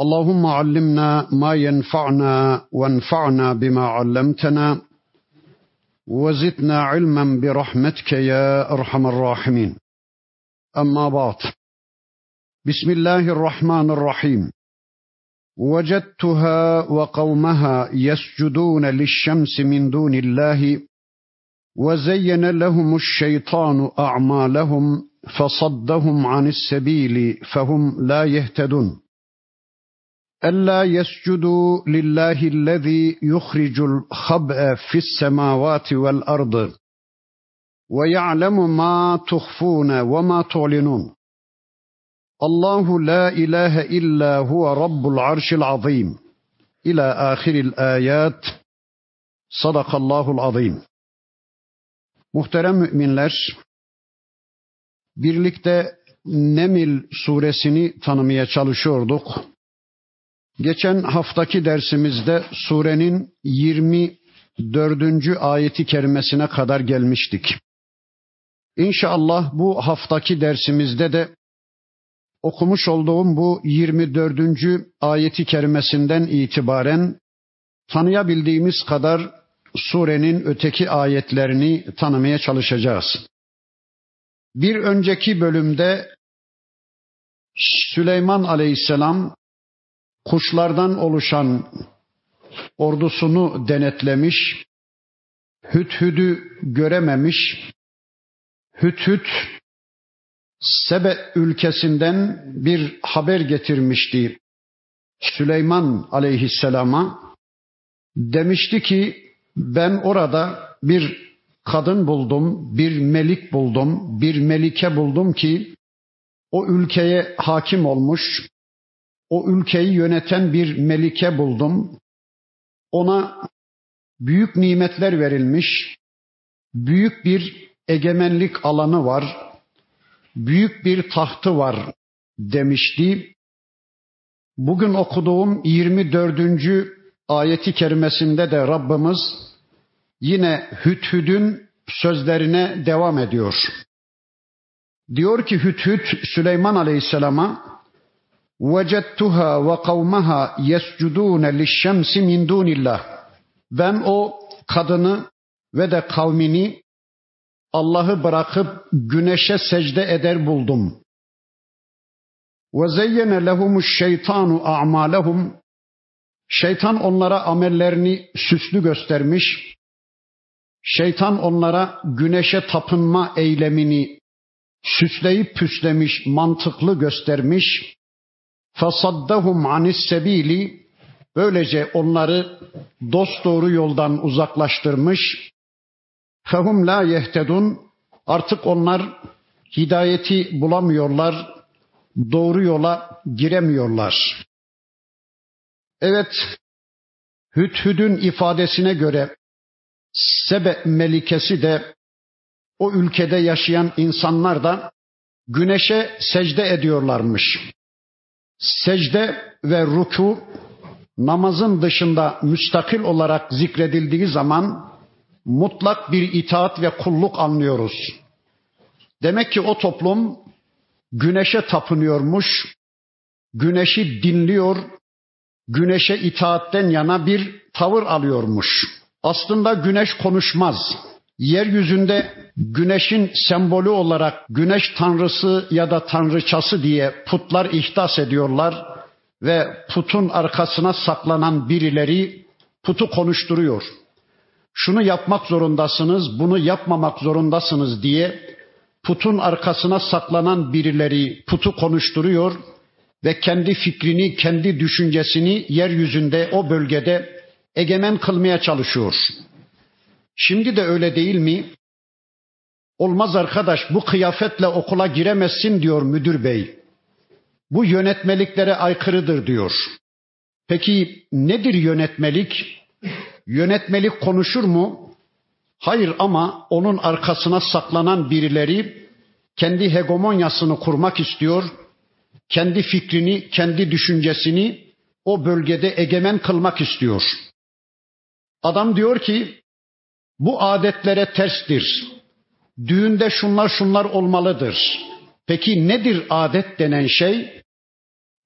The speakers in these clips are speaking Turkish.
اللهم علمنا ما ينفعنا وانفعنا بما علمتنا وزدنا علما برحمتك يا أرحم الراحمين. أما بعد بسم الله الرحمن الرحيم. وجدتها وقومها يسجدون للشمس من دون الله وزين لهم الشيطان أعمالهم فصدهم عن السبيل فهم لا يهتدون. ألا يسجدوا لله الذي يخرج الخبأ في السماوات والأرض ويعلم ما تخفون وما تعلنون الله لا إله إلا هو رب العرش العظيم إلى آخر الآيات صدق الله العظيم Muhterem müminler, birlikte Nemil suresini tanımaya çalışıyorduk. Geçen haftaki dersimizde surenin 24. ayeti kerimesine kadar gelmiştik. İnşallah bu haftaki dersimizde de okumuş olduğum bu 24. ayeti kerimesinden itibaren tanıyabildiğimiz kadar surenin öteki ayetlerini tanımaya çalışacağız. Bir önceki bölümde Süleyman Aleyhisselam kuşlardan oluşan ordusunu denetlemiş, Hüthüd'ü görememiş, Hüthüd Sebe ülkesinden bir haber getirmişti Süleyman aleyhisselama. Demişti ki ben orada bir kadın buldum, bir melik buldum, bir melike buldum ki o ülkeye hakim olmuş, o ülkeyi yöneten bir melike buldum. Ona büyük nimetler verilmiş, büyük bir egemenlik alanı var, büyük bir tahtı var demişti. Bugün okuduğum 24. ayeti kerimesinde de Rabbimiz yine Hüthüd'ün sözlerine devam ediyor. Diyor ki Hüthüd Süleyman Aleyhisselam'a وَجَدْتُهَا وَقَوْمَهَا يَسْجُدُونَ لِلشَّمْسِ مِنْ دُونِ اللّٰهِ Ben o kadını ve de kavmini Allah'ı bırakıp güneşe secde eder buldum. وَزَيَّنَ لَهُمُ الشَّيْطَانُ أَعْمَالَهُمْ Şeytan onlara amellerini süslü göstermiş. Şeytan onlara güneşe tapınma eylemini süsleyip püslemiş, mantıklı göstermiş. Fasaddahum anis sebili böylece onları dost doğru yoldan uzaklaştırmış. Fehum la yehtedun artık onlar hidayeti bulamıyorlar, doğru yola giremiyorlar. Evet, Hüdhüd'ün ifadesine göre Sebe melikesi de o ülkede yaşayan insanlar da güneşe secde ediyorlarmış secde ve ruku namazın dışında müstakil olarak zikredildiği zaman mutlak bir itaat ve kulluk anlıyoruz. Demek ki o toplum güneşe tapınıyormuş, güneşi dinliyor, güneşe itaatten yana bir tavır alıyormuş. Aslında güneş konuşmaz. Yeryüzünde güneşin sembolü olarak güneş tanrısı ya da tanrıçası diye putlar ihdas ediyorlar ve putun arkasına saklanan birileri putu konuşturuyor. Şunu yapmak zorundasınız, bunu yapmamak zorundasınız diye putun arkasına saklanan birileri putu konuşturuyor ve kendi fikrini, kendi düşüncesini yeryüzünde o bölgede egemen kılmaya çalışıyor. Şimdi de öyle değil mi? Olmaz arkadaş bu kıyafetle okula giremezsin diyor müdür bey. Bu yönetmeliklere aykırıdır diyor. Peki nedir yönetmelik? Yönetmelik konuşur mu? Hayır ama onun arkasına saklanan birileri kendi hegemonyasını kurmak istiyor. Kendi fikrini, kendi düşüncesini o bölgede egemen kılmak istiyor. Adam diyor ki bu adetlere terstir. Düğünde şunlar şunlar olmalıdır. Peki nedir adet denen şey?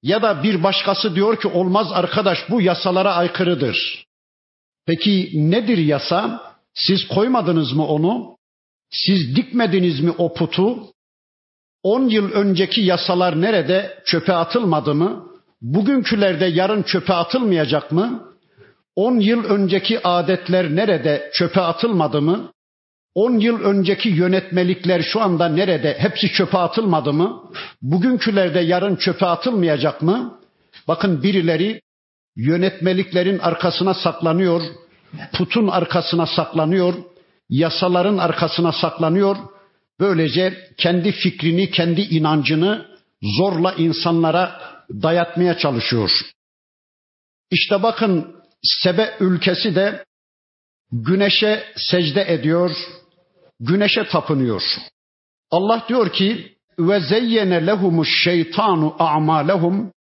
Ya da bir başkası diyor ki olmaz arkadaş bu yasalara aykırıdır. Peki nedir yasa? Siz koymadınız mı onu? Siz dikmediniz mi o putu? On yıl önceki yasalar nerede? Çöpe atılmadı mı? Bugünkülerde yarın çöpe atılmayacak mı? On yıl önceki adetler nerede? Çöpe atılmadı mı? On yıl önceki yönetmelikler şu anda nerede? Hepsi çöpe atılmadı mı? Bugünkülerde yarın çöpe atılmayacak mı? Bakın birileri yönetmeliklerin arkasına saklanıyor, putun arkasına saklanıyor, yasaların arkasına saklanıyor. Böylece kendi fikrini, kendi inancını zorla insanlara dayatmaya çalışıyor. İşte bakın Sebe ülkesi de güneşe secde ediyor, güneşe tapınıyor. Allah diyor ki ve zeyyene lehumuş şeytanu a'malehum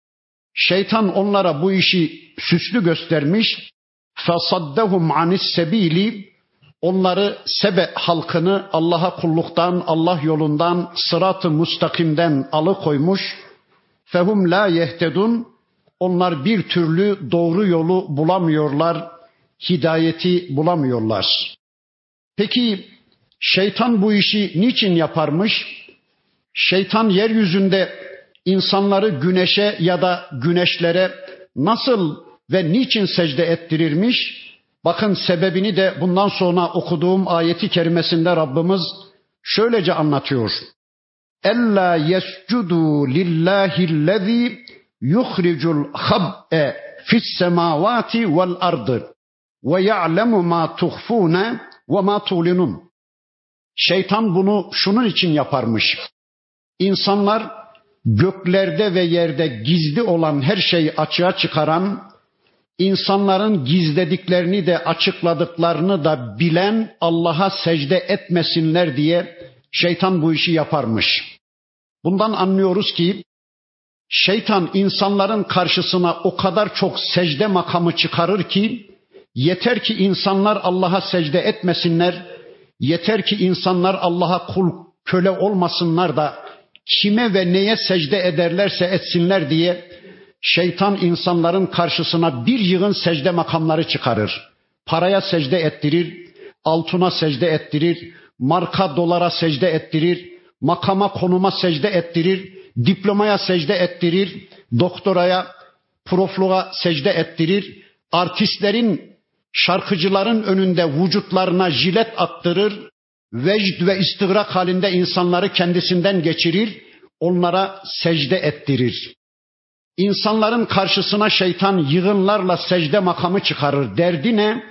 şeytan onlara bu işi süslü göstermiş fesaddehum anis sebili onları Sebe halkını Allah'a kulluktan, Allah yolundan, sırat-ı mustakimden alıkoymuş. Fehum la yehtedun onlar bir türlü doğru yolu bulamıyorlar, hidayeti bulamıyorlar. Peki şeytan bu işi niçin yaparmış? Şeytan yeryüzünde insanları güneşe ya da güneşlere nasıl ve niçin secde ettirirmiş? Bakın sebebini de bundan sonra okuduğum ayeti kerimesinde Rabbimiz şöylece anlatıyor. Ella yescudu lillahillezî yuhricul hab'e fis semavati vel ardı ve ya'lemu ma tuhfune ve ma tulinun. Şeytan bunu şunun için yaparmış. İnsanlar göklerde ve yerde gizli olan her şeyi açığa çıkaran, insanların gizlediklerini de açıkladıklarını da bilen Allah'a secde etmesinler diye şeytan bu işi yaparmış. Bundan anlıyoruz ki şeytan insanların karşısına o kadar çok secde makamı çıkarır ki yeter ki insanlar Allah'a secde etmesinler, yeter ki insanlar Allah'a kul köle olmasınlar da kime ve neye secde ederlerse etsinler diye şeytan insanların karşısına bir yığın secde makamları çıkarır. Paraya secde ettirir, altına secde ettirir, marka dolara secde ettirir, makama konuma secde ettirir, diplomaya secde ettirir, doktoraya, profluğa secde ettirir, artistlerin, şarkıcıların önünde vücutlarına jilet attırır, vecd ve istigrak halinde insanları kendisinden geçirir, onlara secde ettirir. İnsanların karşısına şeytan yığınlarla secde makamı çıkarır. Derdi ne?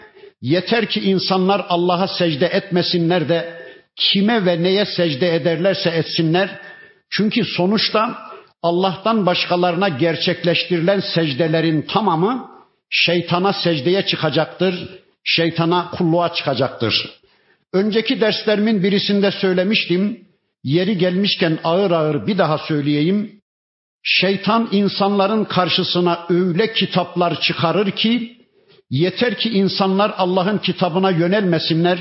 Yeter ki insanlar Allah'a secde etmesinler de kime ve neye secde ederlerse etsinler. Çünkü sonuçta Allah'tan başkalarına gerçekleştirilen secdelerin tamamı şeytana secdeye çıkacaktır. Şeytana kulluğa çıkacaktır. Önceki derslerimin birisinde söylemiştim. Yeri gelmişken ağır ağır bir daha söyleyeyim. Şeytan insanların karşısına öyle kitaplar çıkarır ki yeter ki insanlar Allah'ın kitabına yönelmesinler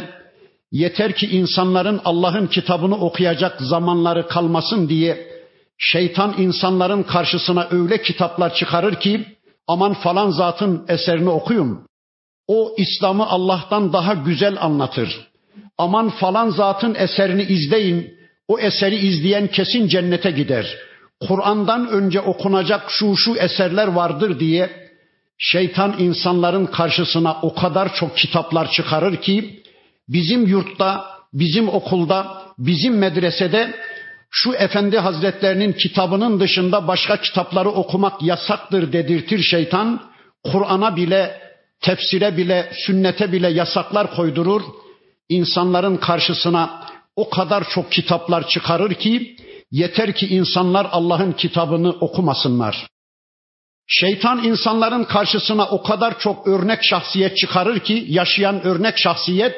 Yeter ki insanların Allah'ın kitabını okuyacak zamanları kalmasın diye şeytan insanların karşısına öyle kitaplar çıkarır ki aman falan zatın eserini okuyun. O İslam'ı Allah'tan daha güzel anlatır. Aman falan zatın eserini izleyin. O eseri izleyen kesin cennete gider. Kur'an'dan önce okunacak şu şu eserler vardır diye şeytan insanların karşısına o kadar çok kitaplar çıkarır ki bizim yurtta, bizim okulda, bizim medresede şu efendi hazretlerinin kitabının dışında başka kitapları okumak yasaktır dedirtir şeytan. Kur'an'a bile, tefsire bile, sünnete bile yasaklar koydurur. İnsanların karşısına o kadar çok kitaplar çıkarır ki yeter ki insanlar Allah'ın kitabını okumasınlar. Şeytan insanların karşısına o kadar çok örnek şahsiyet çıkarır ki yaşayan örnek şahsiyet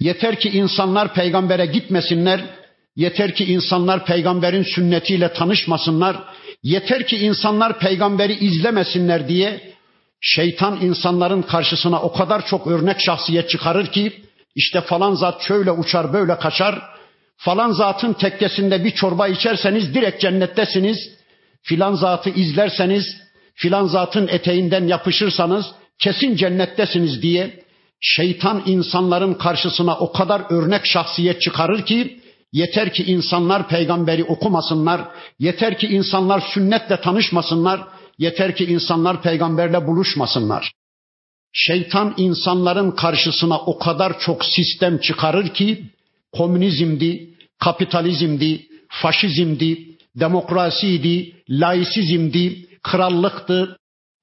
yeter ki insanlar peygambere gitmesinler, yeter ki insanlar peygamberin sünnetiyle tanışmasınlar, yeter ki insanlar peygamberi izlemesinler diye şeytan insanların karşısına o kadar çok örnek şahsiyet çıkarır ki işte falan zat şöyle uçar böyle kaçar, falan zatın tekkesinde bir çorba içerseniz direkt cennettesiniz, filan zatı izlerseniz filan zatın eteğinden yapışırsanız kesin cennettesiniz diye şeytan insanların karşısına o kadar örnek şahsiyet çıkarır ki yeter ki insanlar peygamberi okumasınlar, yeter ki insanlar sünnetle tanışmasınlar, yeter ki insanlar peygamberle buluşmasınlar. Şeytan insanların karşısına o kadar çok sistem çıkarır ki komünizmdi, kapitalizmdi, faşizmdi, demokrasiydi, laisizmdi, krallıktı.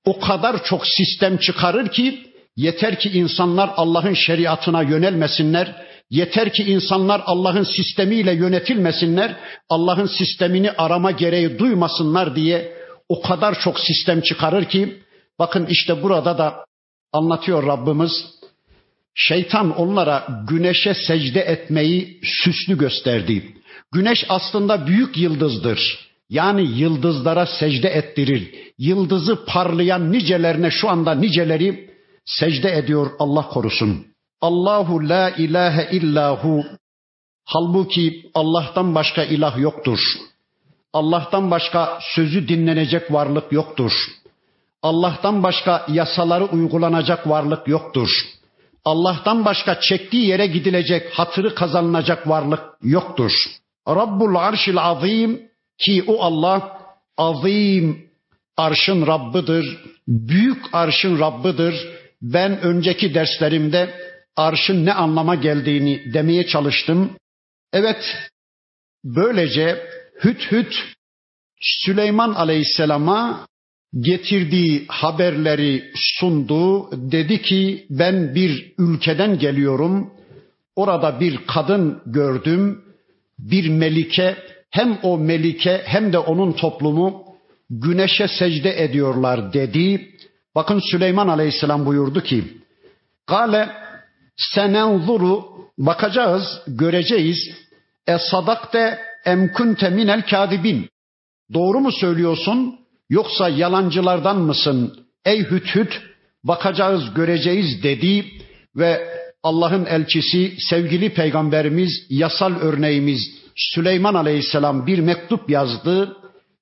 O kadar çok sistem çıkarır ki yeter ki insanlar Allah'ın şeriatına yönelmesinler. Yeter ki insanlar Allah'ın sistemiyle yönetilmesinler. Allah'ın sistemini arama gereği duymasınlar diye o kadar çok sistem çıkarır ki bakın işte burada da anlatıyor Rabbimiz. Şeytan onlara güneşe secde etmeyi süslü gösterdi. Güneş aslında büyük yıldızdır. Yani yıldızlara secde ettirir. Yıldızı parlayan nicelerine şu anda niceleri secde ediyor Allah korusun. Allahu la ilahe illahu. Halbuki Allah'tan başka ilah yoktur. Allah'tan başka sözü dinlenecek varlık yoktur. Allah'tan başka yasaları uygulanacak varlık yoktur. Allah'tan başka çektiği yere gidilecek, hatırı kazanılacak varlık yoktur. Rabbul arşil azim ki o Allah azim arşın Rabbidir, büyük arşın Rabbidir. Ben önceki derslerimde arşın ne anlama geldiğini demeye çalıştım. Evet, böylece Hüt Hüt Süleyman Aleyhisselam'a getirdiği haberleri sundu. Dedi ki ben bir ülkeden geliyorum. Orada bir kadın gördüm. Bir melike hem o melike hem de onun toplumu güneşe secde ediyorlar dedi. Bakın Süleyman Aleyhisselam buyurdu ki Kale senenzuru bakacağız, göreceğiz. E sadakte emkunte minel kadibin. Doğru mu söylüyorsun yoksa yalancılardan mısın? Ey hüt hüt bakacağız, göreceğiz dedi ve Allah'ın elçisi sevgili peygamberimiz yasal örneğimiz Süleyman Aleyhisselam bir mektup yazdı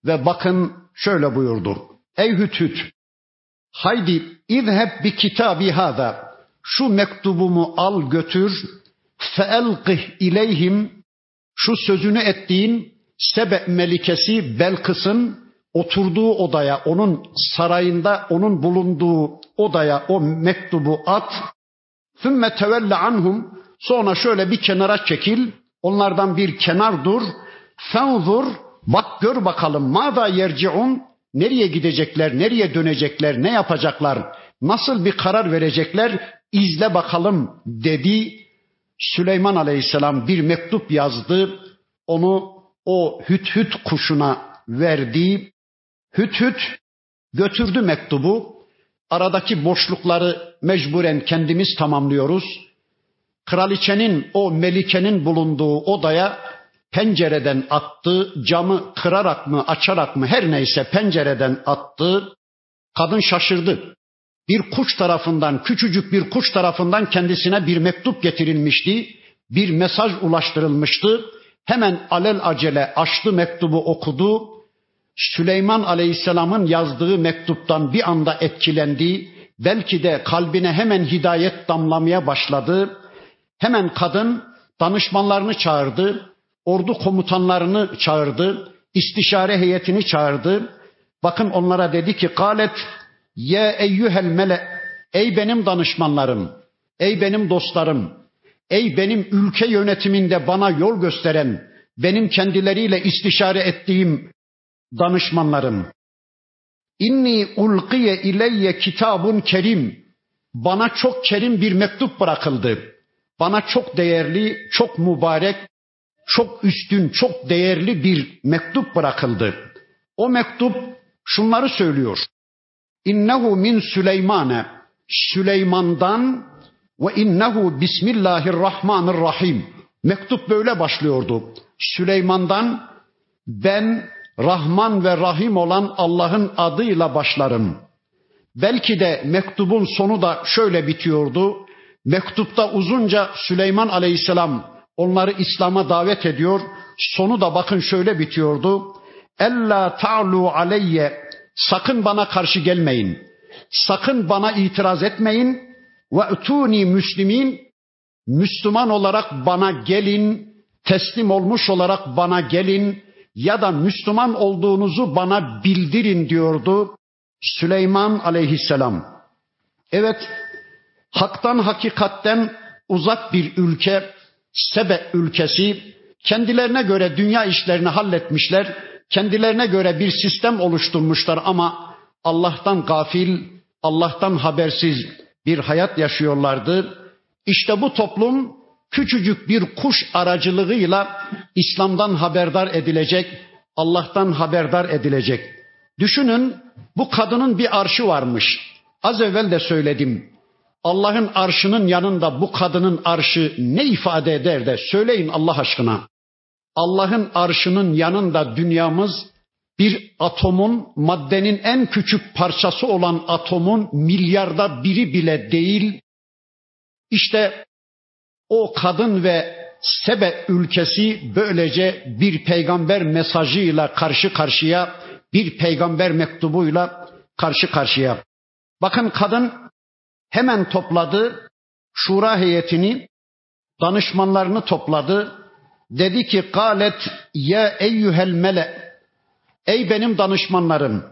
ve bakın şöyle buyurdu. Ey Hüt haydi izheb bi kitabi hada şu mektubumu al götür feelqih ileyhim şu sözünü ettiğin Sebe melikesi Belkıs'ın oturduğu odaya, onun sarayında, onun bulunduğu odaya o mektubu at. Sümme tevelle anhum. Sonra şöyle bir kenara çekil. Onlardan bir kenar dur. Fenzur bak gör bakalım mada yerciun nereye gidecekler, nereye dönecekler, ne yapacaklar, nasıl bir karar verecekler izle bakalım dedi. Süleyman Aleyhisselam bir mektup yazdı. Onu o hüt hüt kuşuna verdi. Hüt hüt götürdü mektubu. Aradaki boşlukları mecburen kendimiz tamamlıyoruz kraliçenin o melikenin bulunduğu odaya pencereden attı, camı kırarak mı açarak mı her neyse pencereden attı. Kadın şaşırdı. Bir kuş tarafından, küçücük bir kuş tarafından kendisine bir mektup getirilmişti. Bir mesaj ulaştırılmıştı. Hemen alel acele açtı mektubu okudu. Süleyman Aleyhisselam'ın yazdığı mektuptan bir anda etkilendi. Belki de kalbine hemen hidayet damlamaya başladı. Hemen kadın danışmanlarını çağırdı, ordu komutanlarını çağırdı, istişare heyetini çağırdı. Bakın onlara dedi ki galet ye eyyuhel mele ey benim danışmanlarım, ey benim dostlarım, ey benim ülke yönetiminde bana yol gösteren, benim kendileriyle istişare ettiğim danışmanlarım. İnni ulqiye ileyye kitabun kerim. Bana çok kerim bir mektup bırakıldı bana çok değerli, çok mübarek, çok üstün, çok değerli bir mektup bırakıldı. O mektup şunları söylüyor. innehu min Süleymane Süleyman'dan ve innehu bismillahirrahmanirrahim. Mektup böyle başlıyordu. Süleyman'dan ben Rahman ve Rahim olan Allah'ın adıyla başlarım. Belki de mektubun sonu da şöyle bitiyordu. Mektupta uzunca Süleyman Aleyhisselam onları İslam'a davet ediyor. Sonu da bakın şöyle bitiyordu. Ella ta'lu aleyye sakın bana karşı gelmeyin. Sakın bana itiraz etmeyin. Ve etuni müslimin Müslüman olarak bana gelin, teslim olmuş olarak bana gelin ya da Müslüman olduğunuzu bana bildirin diyordu Süleyman aleyhisselam. Evet, haktan hakikatten uzak bir ülke, Sebe ülkesi, kendilerine göre dünya işlerini halletmişler, kendilerine göre bir sistem oluşturmuşlar ama Allah'tan gafil, Allah'tan habersiz bir hayat yaşıyorlardı. İşte bu toplum küçücük bir kuş aracılığıyla İslam'dan haberdar edilecek, Allah'tan haberdar edilecek. Düşünün bu kadının bir arşı varmış. Az evvel de söyledim. Allah'ın arşının yanında bu kadının arşı ne ifade eder de söyleyin Allah aşkına. Allah'ın arşının yanında dünyamız bir atomun, maddenin en küçük parçası olan atomun milyarda biri bile değil. İşte o kadın ve Sebe ülkesi böylece bir peygamber mesajıyla karşı karşıya, bir peygamber mektubuyla karşı karşıya. Bakın kadın hemen topladı şura heyetini, danışmanlarını topladı. Dedi ki galet ya eyyuhel mele ey benim danışmanlarım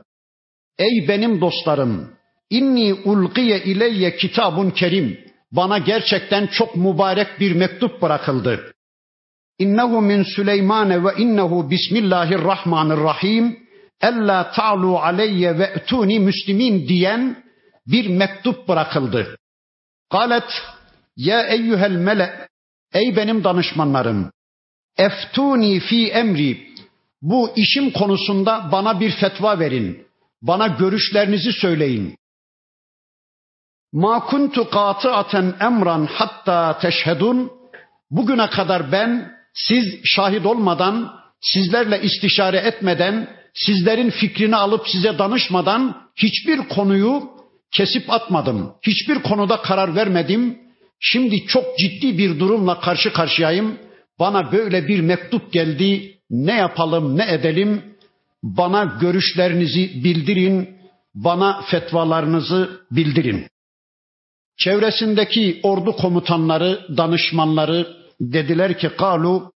ey benim dostlarım inni ulqiye ileyye kitabun kerim bana gerçekten çok mübarek bir mektup bırakıldı. İnnehu min Süleyman ve innehu bismillahirrahmanirrahim ella ta'lu aleyye ve etuni müslimin diyen bir mektup bırakıldı. Galet ya eyyuhel mele ey benim danışmanlarım eftuni fi emri bu işim konusunda bana bir fetva verin. Bana görüşlerinizi söyleyin. Ma kuntu qati'aten emran hatta teşhedun. Bugüne kadar ben siz şahit olmadan, sizlerle istişare etmeden, sizlerin fikrini alıp size danışmadan hiçbir konuyu kesip atmadım. Hiçbir konuda karar vermedim. Şimdi çok ciddi bir durumla karşı karşıyayım. Bana böyle bir mektup geldi. Ne yapalım, ne edelim? Bana görüşlerinizi bildirin. Bana fetvalarınızı bildirin. Çevresindeki ordu komutanları, danışmanları dediler ki kalu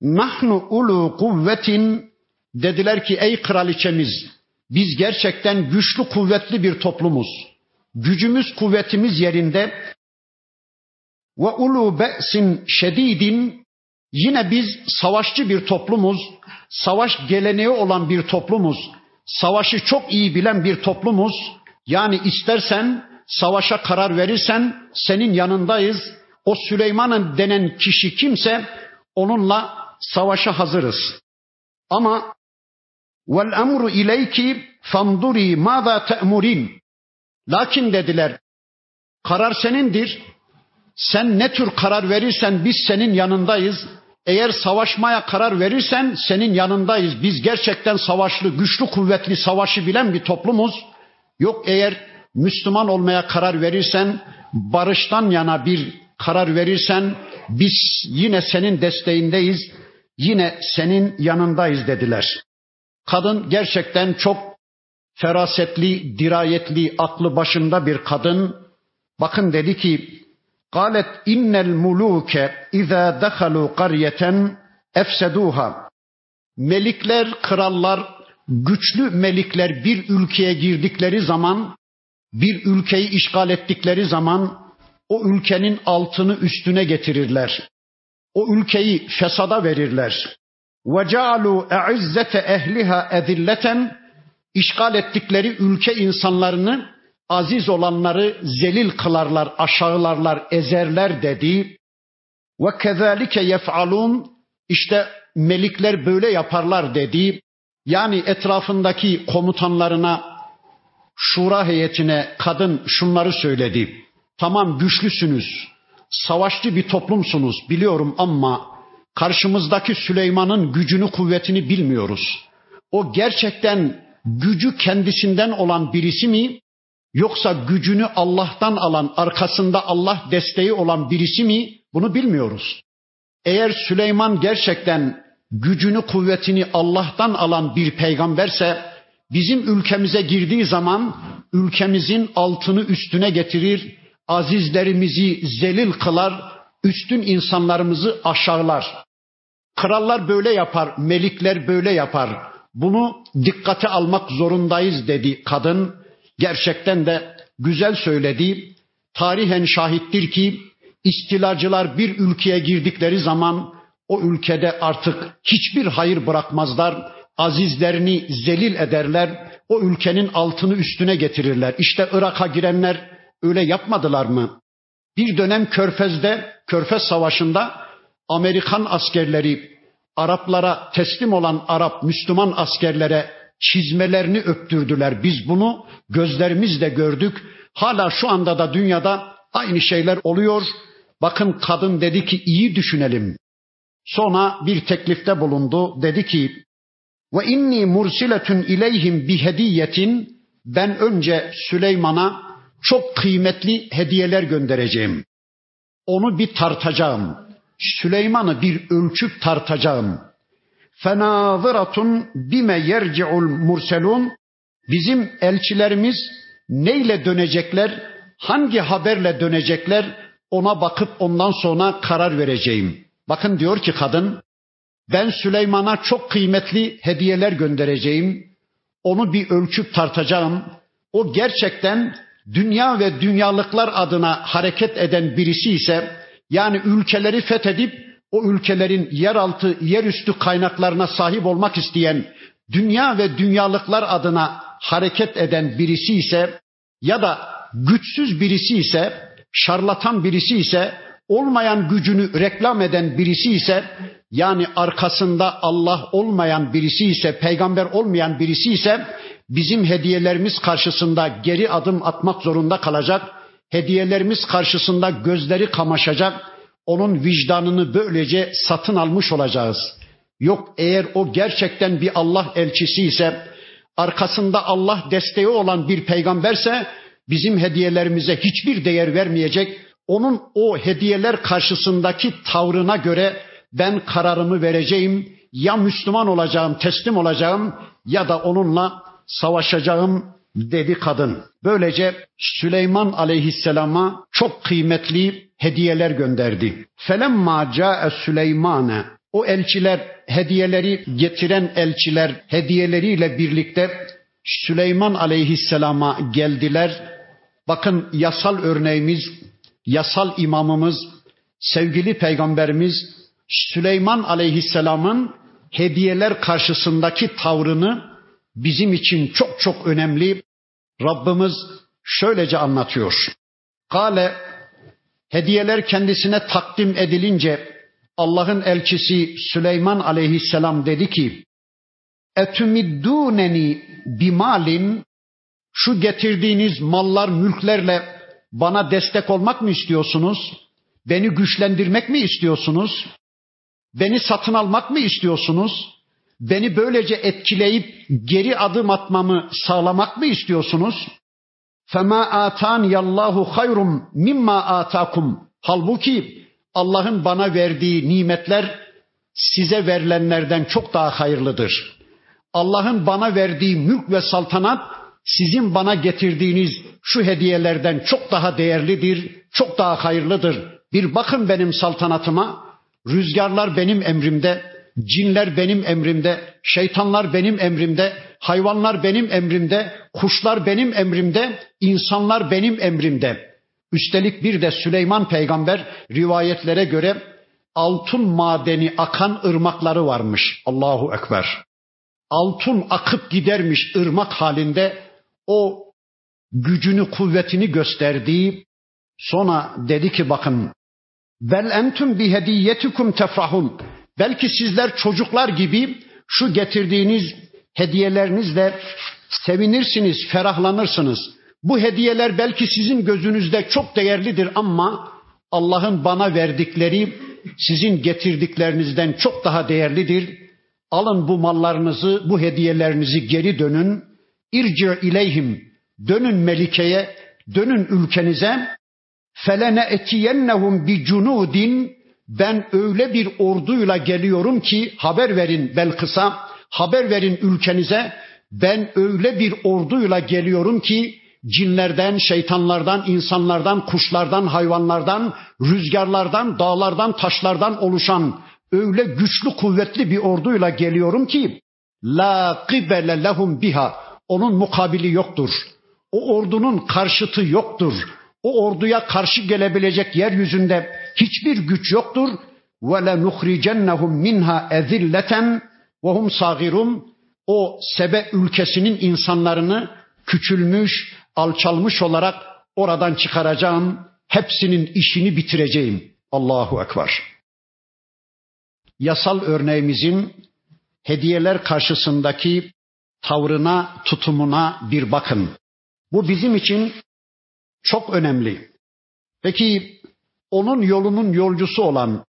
nahnu ulu kuvvetin dediler ki ey kraliçemiz biz gerçekten güçlü kuvvetli bir toplumuz. Gücümüz kuvvetimiz yerinde ve ulu be'sin şedidin yine biz savaşçı bir toplumuz. Savaş geleneği olan bir toplumuz. Savaşı çok iyi bilen bir toplumuz. Yani istersen savaşa karar verirsen senin yanındayız. O Süleyman'ın denen kişi kimse onunla savaşa hazırız. Ama vel emru ileyki fanduri mada te'murin. Lakin dediler karar senindir. Sen ne tür karar verirsen biz senin yanındayız. Eğer savaşmaya karar verirsen senin yanındayız. Biz gerçekten savaşlı, güçlü, kuvvetli savaşı bilen bir toplumuz. Yok eğer Müslüman olmaya karar verirsen, barıştan yana bir karar verirsen biz yine senin desteğindeyiz, yine senin yanındayız dediler. Kadın gerçekten çok ferasetli, dirayetli, aklı başında bir kadın. Bakın dedi ki, قالت إن الملوك إذا دخلوا قرية efseduha. Melikler, krallar, güçlü melikler bir ülkeye girdikleri zaman bir ülkeyi işgal ettikleri zaman o ülkenin altını üstüne getirirler. O ülkeyi fesada verirler. Cealu e'izzete ehliha ezilleten işgal ettikleri ülke insanlarını aziz olanları zelil kılarlar, aşağılarlar, ezerler dedi. Ve kezalike yef'alun işte melikler böyle yaparlar dedi. Yani etrafındaki komutanlarına Şura heyetine kadın şunları söyledi. Tamam güçlüsünüz, savaşçı bir toplumsunuz biliyorum ama karşımızdaki Süleyman'ın gücünü kuvvetini bilmiyoruz. O gerçekten gücü kendisinden olan birisi mi yoksa gücünü Allah'tan alan arkasında Allah desteği olan birisi mi bunu bilmiyoruz. Eğer Süleyman gerçekten gücünü kuvvetini Allah'tan alan bir peygamberse bizim ülkemize girdiği zaman ülkemizin altını üstüne getirir, azizlerimizi zelil kılar, üstün insanlarımızı aşağılar. Krallar böyle yapar, melikler böyle yapar. Bunu dikkate almak zorundayız dedi kadın. Gerçekten de güzel söyledi. Tarihen şahittir ki istilacılar bir ülkeye girdikleri zaman o ülkede artık hiçbir hayır bırakmazlar. Azizlerini zelil ederler. O ülkenin altını üstüne getirirler. İşte Irak'a girenler öyle yapmadılar mı? Bir dönem Körfez'de, Körfez Savaşı'nda Amerikan askerleri Araplara teslim olan Arap Müslüman askerlere çizmelerini öptürdüler. Biz bunu gözlerimizle gördük. Hala şu anda da dünyada aynı şeyler oluyor. Bakın kadın dedi ki iyi düşünelim. Sonra bir teklifte bulundu. Dedi ki ve inni mursiletun ileyhim bi hediyetin ben önce Süleyman'a çok kıymetli hediyeler göndereceğim. Onu bir tartacağım. Süleyman'ı bir ölçüp tartacağım. Fenazıratun bime yerci'ul murselun bizim elçilerimiz neyle dönecekler, hangi haberle dönecekler ona bakıp ondan sonra karar vereceğim. Bakın diyor ki kadın, ben Süleyman'a çok kıymetli hediyeler göndereceğim. Onu bir ölçüp tartacağım. O gerçekten dünya ve dünyalıklar adına hareket eden birisi ise yani ülkeleri fethedip o ülkelerin yeraltı, yerüstü kaynaklarına sahip olmak isteyen dünya ve dünyalıklar adına hareket eden birisi ise ya da güçsüz birisi ise, şarlatan birisi ise, olmayan gücünü reklam eden birisi ise yani arkasında Allah olmayan birisi ise, peygamber olmayan birisi ise bizim hediyelerimiz karşısında geri adım atmak zorunda kalacak. Hediyelerimiz karşısında gözleri kamaşacak. Onun vicdanını böylece satın almış olacağız. Yok eğer o gerçekten bir Allah elçisi ise, arkasında Allah desteği olan bir peygamberse bizim hediyelerimize hiçbir değer vermeyecek. Onun o hediyeler karşısındaki tavrına göre ben kararımı vereceğim. Ya Müslüman olacağım, teslim olacağım ya da onunla savaşacağım dedi kadın. Böylece Süleyman aleyhisselama çok kıymetli hediyeler gönderdi. Felemma ca'e Süleymane o elçiler hediyeleri getiren elçiler hediyeleriyle birlikte Süleyman aleyhisselama geldiler. Bakın yasal örneğimiz, yasal imamımız, sevgili peygamberimiz Süleyman aleyhisselamın hediyeler karşısındaki tavrını bizim için çok çok önemli. Rabbimiz şöylece anlatıyor. Kale hediyeler kendisine takdim edilince Allah'ın elçisi Süleyman aleyhisselam dedi ki Etümiddûneni bimalin şu getirdiğiniz mallar, mülklerle bana destek olmak mı istiyorsunuz? Beni güçlendirmek mi istiyorsunuz? Beni satın almak mı istiyorsunuz? Beni böylece etkileyip geri adım atmamı sağlamak mı istiyorsunuz? Fema atan yallahu hayrum mimma atakum. Halbuki Allah'ın bana verdiği nimetler size verilenlerden çok daha hayırlıdır. Allah'ın bana verdiği mülk ve saltanat sizin bana getirdiğiniz şu hediyelerden çok daha değerlidir, çok daha hayırlıdır. Bir bakın benim saltanatıma, rüzgarlar benim emrimde, cinler benim emrimde, şeytanlar benim emrimde, hayvanlar benim emrimde, kuşlar benim emrimde, insanlar benim emrimde. Üstelik bir de Süleyman peygamber rivayetlere göre altın madeni akan ırmakları varmış. Allahu Ekber. Altın akıp gidermiş ırmak halinde o gücünü kuvvetini gösterdiği sonra dedi ki bakın bel entum bi hediyetikum tefrahun belki sizler çocuklar gibi şu getirdiğiniz hediyelerinizle Sevinirsiniz, ferahlanırsınız. Bu hediyeler belki sizin gözünüzde çok değerlidir ama Allah'ın bana verdikleri sizin getirdiklerinizden çok daha değerlidir. Alın bu mallarınızı, bu hediyelerinizi geri dönün. İrci ileyhim. Dönün Melike'ye, dönün ülkenize. Felene etiyennehum bi cunudin ben öyle bir orduyla geliyorum ki haber verin Belkıs'a, haber verin ülkenize. Ben öyle bir orduyla geliyorum ki cinlerden, şeytanlardan, insanlardan, kuşlardan, hayvanlardan, rüzgarlardan, dağlardan, taşlardan oluşan öyle güçlü, kuvvetli bir orduyla geliyorum ki la qibele lehum biha. Onun mukabili yoktur. O ordunun karşıtı yoktur. O orduya karşı gelebilecek yeryüzünde hiçbir güç yoktur. Ve le nuhricennehum minha ezilleten ve hum sagirun. O Sebe ülkesinin insanlarını küçülmüş, alçalmış olarak oradan çıkaracağım. Hepsinin işini bitireceğim. Allahu Ekber. Yasal örneğimizin hediyeler karşısındaki tavrına, tutumuna bir bakın. Bu bizim için çok önemli. Peki onun yolunun yolcusu olan,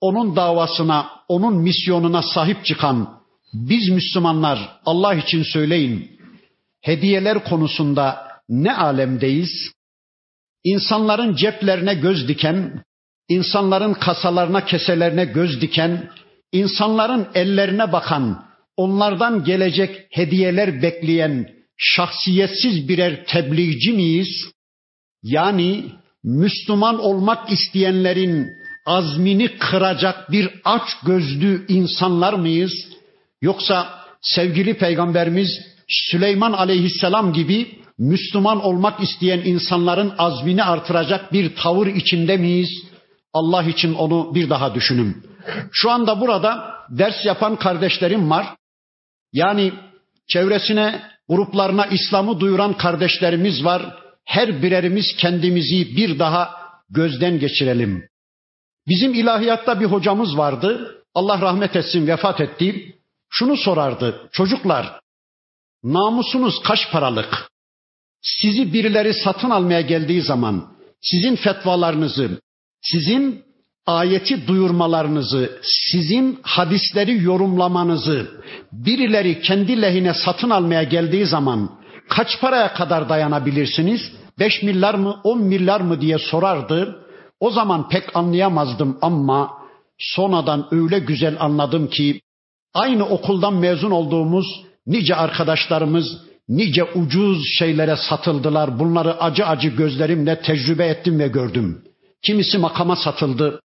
onun davasına, onun misyonuna sahip çıkan biz Müslümanlar Allah için söyleyin. Hediyeler konusunda ne alemdeyiz? İnsanların ceplerine göz diken, insanların kasalarına, keselerine göz diken, insanların ellerine bakan, onlardan gelecek hediyeler bekleyen şahsiyetsiz birer tebliğci miyiz? Yani Müslüman olmak isteyenlerin azmini kıracak bir aç gözlü insanlar mıyız? Yoksa sevgili peygamberimiz Süleyman aleyhisselam gibi Müslüman olmak isteyen insanların azmini artıracak bir tavır içinde miyiz? Allah için onu bir daha düşünün. Şu anda burada ders yapan kardeşlerim var. Yani çevresine, gruplarına İslam'ı duyuran kardeşlerimiz var. Her birerimiz kendimizi bir daha gözden geçirelim. Bizim ilahiyatta bir hocamız vardı. Allah rahmet etsin vefat etti. Şunu sorardı. Çocuklar namusunuz kaç paralık? Sizi birileri satın almaya geldiği zaman sizin fetvalarınızı, sizin ayeti duyurmalarınızı, sizin hadisleri yorumlamanızı birileri kendi lehine satın almaya geldiği zaman kaç paraya kadar dayanabilirsiniz? 5 milyar mı 10 milyar mı diye sorardı. O zaman pek anlayamazdım ama sonradan öyle güzel anladım ki aynı okuldan mezun olduğumuz nice arkadaşlarımız nice ucuz şeylere satıldılar. Bunları acı acı gözlerimle tecrübe ettim ve gördüm. Kimisi makama satıldı,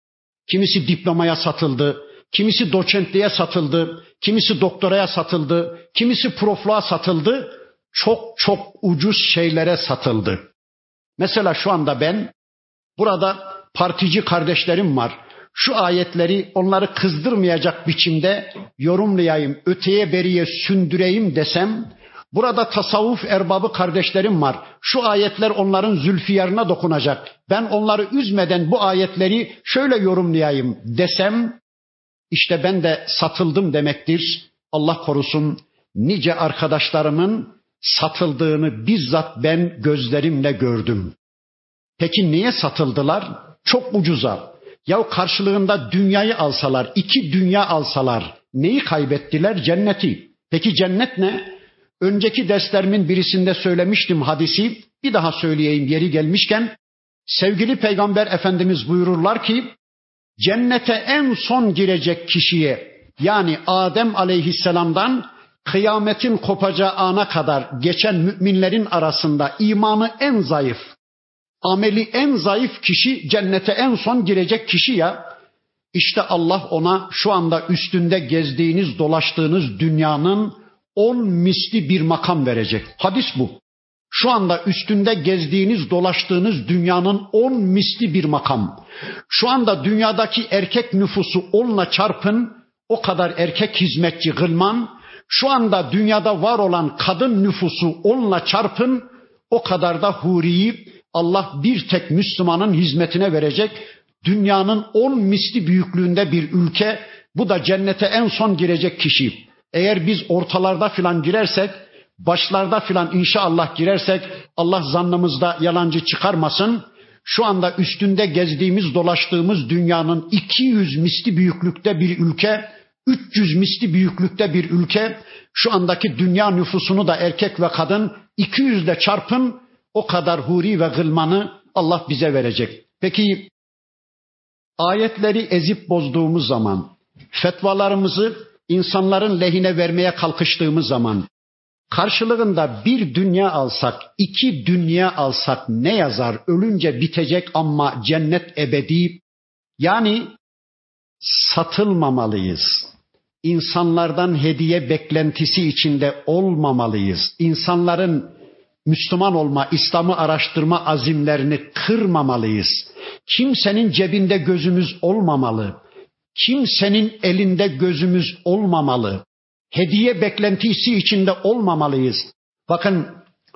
kimisi diplomaya satıldı, kimisi doçentliğe satıldı, kimisi doktoraya satıldı, kimisi profluğa satıldı. Çok çok ucuz şeylere satıldı. Mesela şu anda ben burada partici kardeşlerim var. Şu ayetleri onları kızdırmayacak biçimde yorumlayayım, öteye beriye sündüreyim desem Burada tasavvuf erbabı kardeşlerim var. Şu ayetler onların zülfiyarına dokunacak. Ben onları üzmeden bu ayetleri şöyle yorumlayayım desem işte ben de satıldım demektir. Allah korusun nice arkadaşlarımın satıldığını bizzat ben gözlerimle gördüm. Peki niye satıldılar? Çok ucuza. Ya karşılığında dünyayı alsalar, iki dünya alsalar neyi kaybettiler? Cenneti. Peki cennet ne? Önceki derslerimin birisinde söylemiştim hadisi. Bir daha söyleyeyim yeri gelmişken. Sevgili Peygamber Efendimiz buyururlar ki cennete en son girecek kişiye yani Adem aleyhisselamdan kıyametin kopacağı ana kadar geçen müminlerin arasında imanı en zayıf, ameli en zayıf kişi cennete en son girecek kişi ya. İşte Allah ona şu anda üstünde gezdiğiniz, dolaştığınız dünyanın on misli bir makam verecek. Hadis bu. Şu anda üstünde gezdiğiniz, dolaştığınız dünyanın on misli bir makam. Şu anda dünyadaki erkek nüfusu onla çarpın, o kadar erkek hizmetçi gılman. Şu anda dünyada var olan kadın nüfusu onla çarpın, o kadar da huriyi Allah bir tek Müslümanın hizmetine verecek. Dünyanın on misli büyüklüğünde bir ülke, bu da cennete en son girecek kişi. Eğer biz ortalarda filan girersek başlarda filan inşallah girersek Allah zannımızda yalancı çıkarmasın. Şu anda üstünde gezdiğimiz, dolaştığımız dünyanın 200 misli büyüklükte bir ülke, 300 misli büyüklükte bir ülke. Şu andaki dünya nüfusunu da erkek ve kadın 200 ile çarpın o kadar huri ve gılmanı Allah bize verecek. Peki ayetleri ezip bozduğumuz zaman, fetvalarımızı insanların lehine vermeye kalkıştığımız zaman, karşılığında bir dünya alsak, iki dünya alsak ne yazar? Ölünce bitecek ama cennet ebedi. Yani satılmamalıyız. İnsanlardan hediye beklentisi içinde olmamalıyız. İnsanların Müslüman olma, İslam'ı araştırma azimlerini kırmamalıyız. Kimsenin cebinde gözümüz olmamalı. Kimsenin elinde gözümüz olmamalı. Hediye beklentisi içinde olmamalıyız. Bakın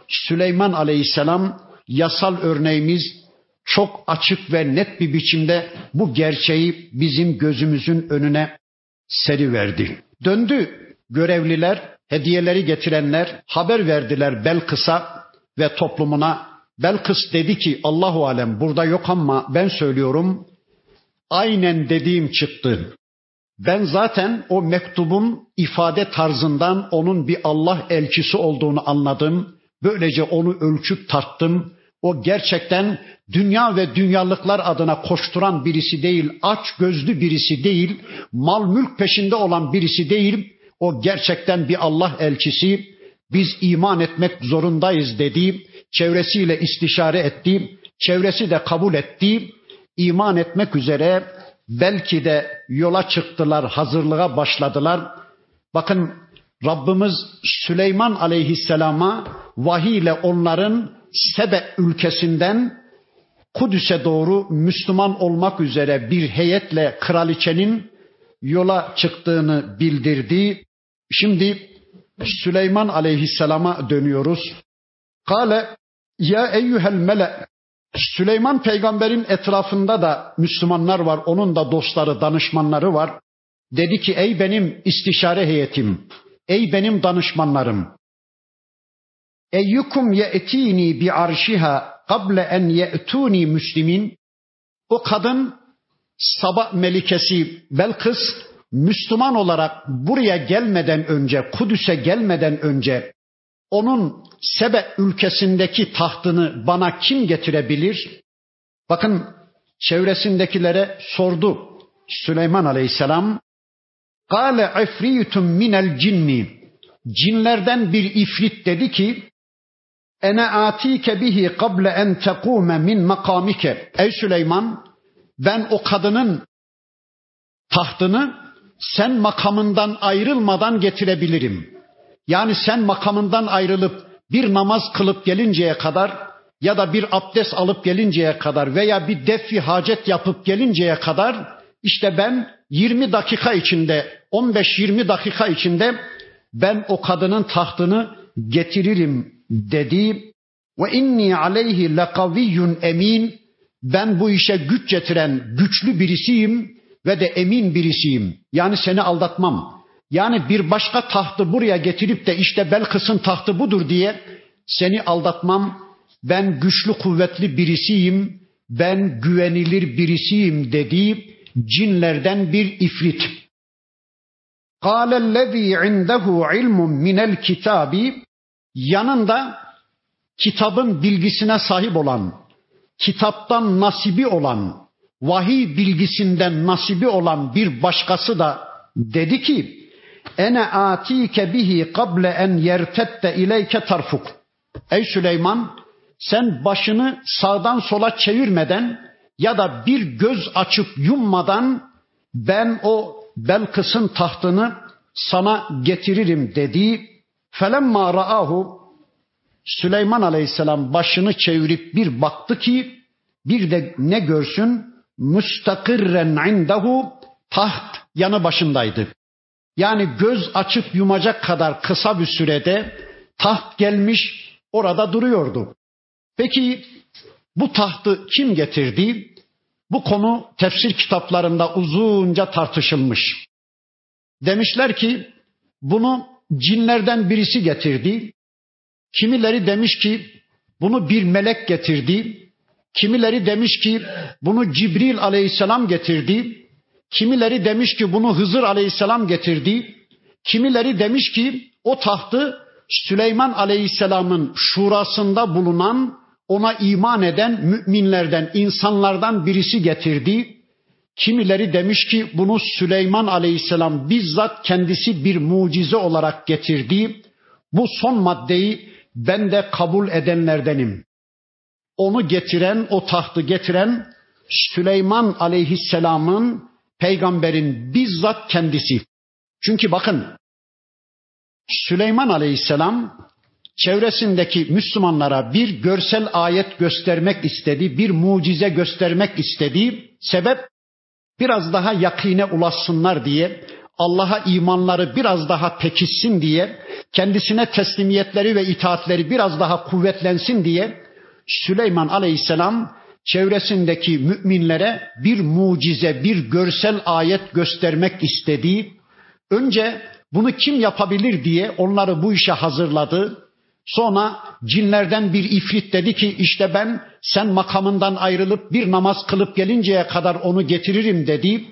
Süleyman Aleyhisselam yasal örneğimiz çok açık ve net bir biçimde bu gerçeği bizim gözümüzün önüne seriverdi. Döndü görevliler, hediyeleri getirenler haber verdiler Belkıs'a ve toplumuna. Belkıs dedi ki Allahu alem burada yok ama ben söylüyorum. Aynen dediğim çıktı. Ben zaten o mektubun ifade tarzından onun bir Allah elçisi olduğunu anladım. Böylece onu ölçüp tarttım. O gerçekten dünya ve dünyalıklar adına koşturan birisi değil, aç gözlü birisi değil, mal mülk peşinde olan birisi değil. O gerçekten bir Allah elçisi. Biz iman etmek zorundayız dedi. Çevresiyle istişare etti. Çevresi de kabul etti. İman etmek üzere belki de yola çıktılar, hazırlığa başladılar. Bakın Rabbimiz Süleyman aleyhisselama vahiy ile onların Sebe ülkesinden Kudüs'e doğru Müslüman olmak üzere bir heyetle kraliçenin yola çıktığını bildirdi. Şimdi Süleyman aleyhisselama dönüyoruz. Kale ya eyyuhel mele Süleyman peygamberin etrafında da Müslümanlar var. Onun da dostları, danışmanları var. Dedi ki ey benim istişare heyetim, ey benim danışmanlarım. Eyyukum ye'tini bi arşiha kable en ye'tuni müslimin. O kadın sabah melikesi Belkıs Müslüman olarak buraya gelmeden önce, Kudüs'e gelmeden önce onun Sebe ülkesindeki tahtını bana kim getirebilir? Bakın çevresindekilere sordu Süleyman Aleyhisselam. Kale ifritun minel cinni. Cinlerden bir ifrit dedi ki Ene atike bihi kable en tekume min makamike. Ey Süleyman ben o kadının tahtını sen makamından ayrılmadan getirebilirim. Yani sen makamından ayrılıp bir namaz kılıp gelinceye kadar ya da bir abdest alıp gelinceye kadar veya bir defi hacet yapıp gelinceye kadar işte ben 20 dakika içinde 15-20 dakika içinde ben o kadının tahtını getiririm dedi. Ve inni aleyhi lekaviyyun emin. Ben bu işe güç getiren güçlü birisiyim ve de emin birisiyim. Yani seni aldatmam. Yani bir başka tahtı buraya getirip de işte Belkıs'ın tahtı budur diye seni aldatmam. Ben güçlü kuvvetli birisiyim. Ben güvenilir birisiyim dedi cinlerden bir ifrit. قَالَ الَّذ۪ي عِنْدَهُ عِلْمٌ مِنَ الْكِتَابِ Yanında kitabın bilgisine sahip olan, kitaptan nasibi olan, vahiy bilgisinden nasibi olan bir başkası da dedi ki Ene atike bihi kable en yertette ileyke tarfuk. Ey Süleyman sen başını sağdan sola çevirmeden ya da bir göz açıp yummadan ben o Belkıs'ın tahtını sana getiririm dedi. Felemma ra'ahu Süleyman Aleyhisselam başını çevirip bir baktı ki bir de ne görsün? Müstakirren indahu taht yanı başındaydı. Yani göz açıp yumacak kadar kısa bir sürede taht gelmiş orada duruyordu. Peki bu tahtı kim getirdi? Bu konu tefsir kitaplarında uzunca tartışılmış. Demişler ki bunu cinlerden birisi getirdi. Kimileri demiş ki bunu bir melek getirdi. Kimileri demiş ki bunu Cibril aleyhisselam getirdi. Kimileri demiş ki bunu Hızır aleyhisselam getirdi. Kimileri demiş ki o tahtı Süleyman aleyhisselamın şurasında bulunan ona iman eden müminlerden, insanlardan birisi getirdi. Kimileri demiş ki bunu Süleyman aleyhisselam bizzat kendisi bir mucize olarak getirdi. Bu son maddeyi ben de kabul edenlerdenim. Onu getiren, o tahtı getiren Süleyman aleyhisselamın peygamberin bizzat kendisi. Çünkü bakın Süleyman aleyhisselam çevresindeki Müslümanlara bir görsel ayet göstermek istedi, bir mucize göstermek istedi. Sebep biraz daha yakine ulaşsınlar diye, Allah'a imanları biraz daha pekişsin diye, kendisine teslimiyetleri ve itaatleri biraz daha kuvvetlensin diye Süleyman Aleyhisselam çevresindeki müminlere bir mucize, bir görsel ayet göstermek istedi. Önce bunu kim yapabilir diye onları bu işe hazırladı. Sonra cinlerden bir ifrit dedi ki işte ben sen makamından ayrılıp bir namaz kılıp gelinceye kadar onu getiririm dedi.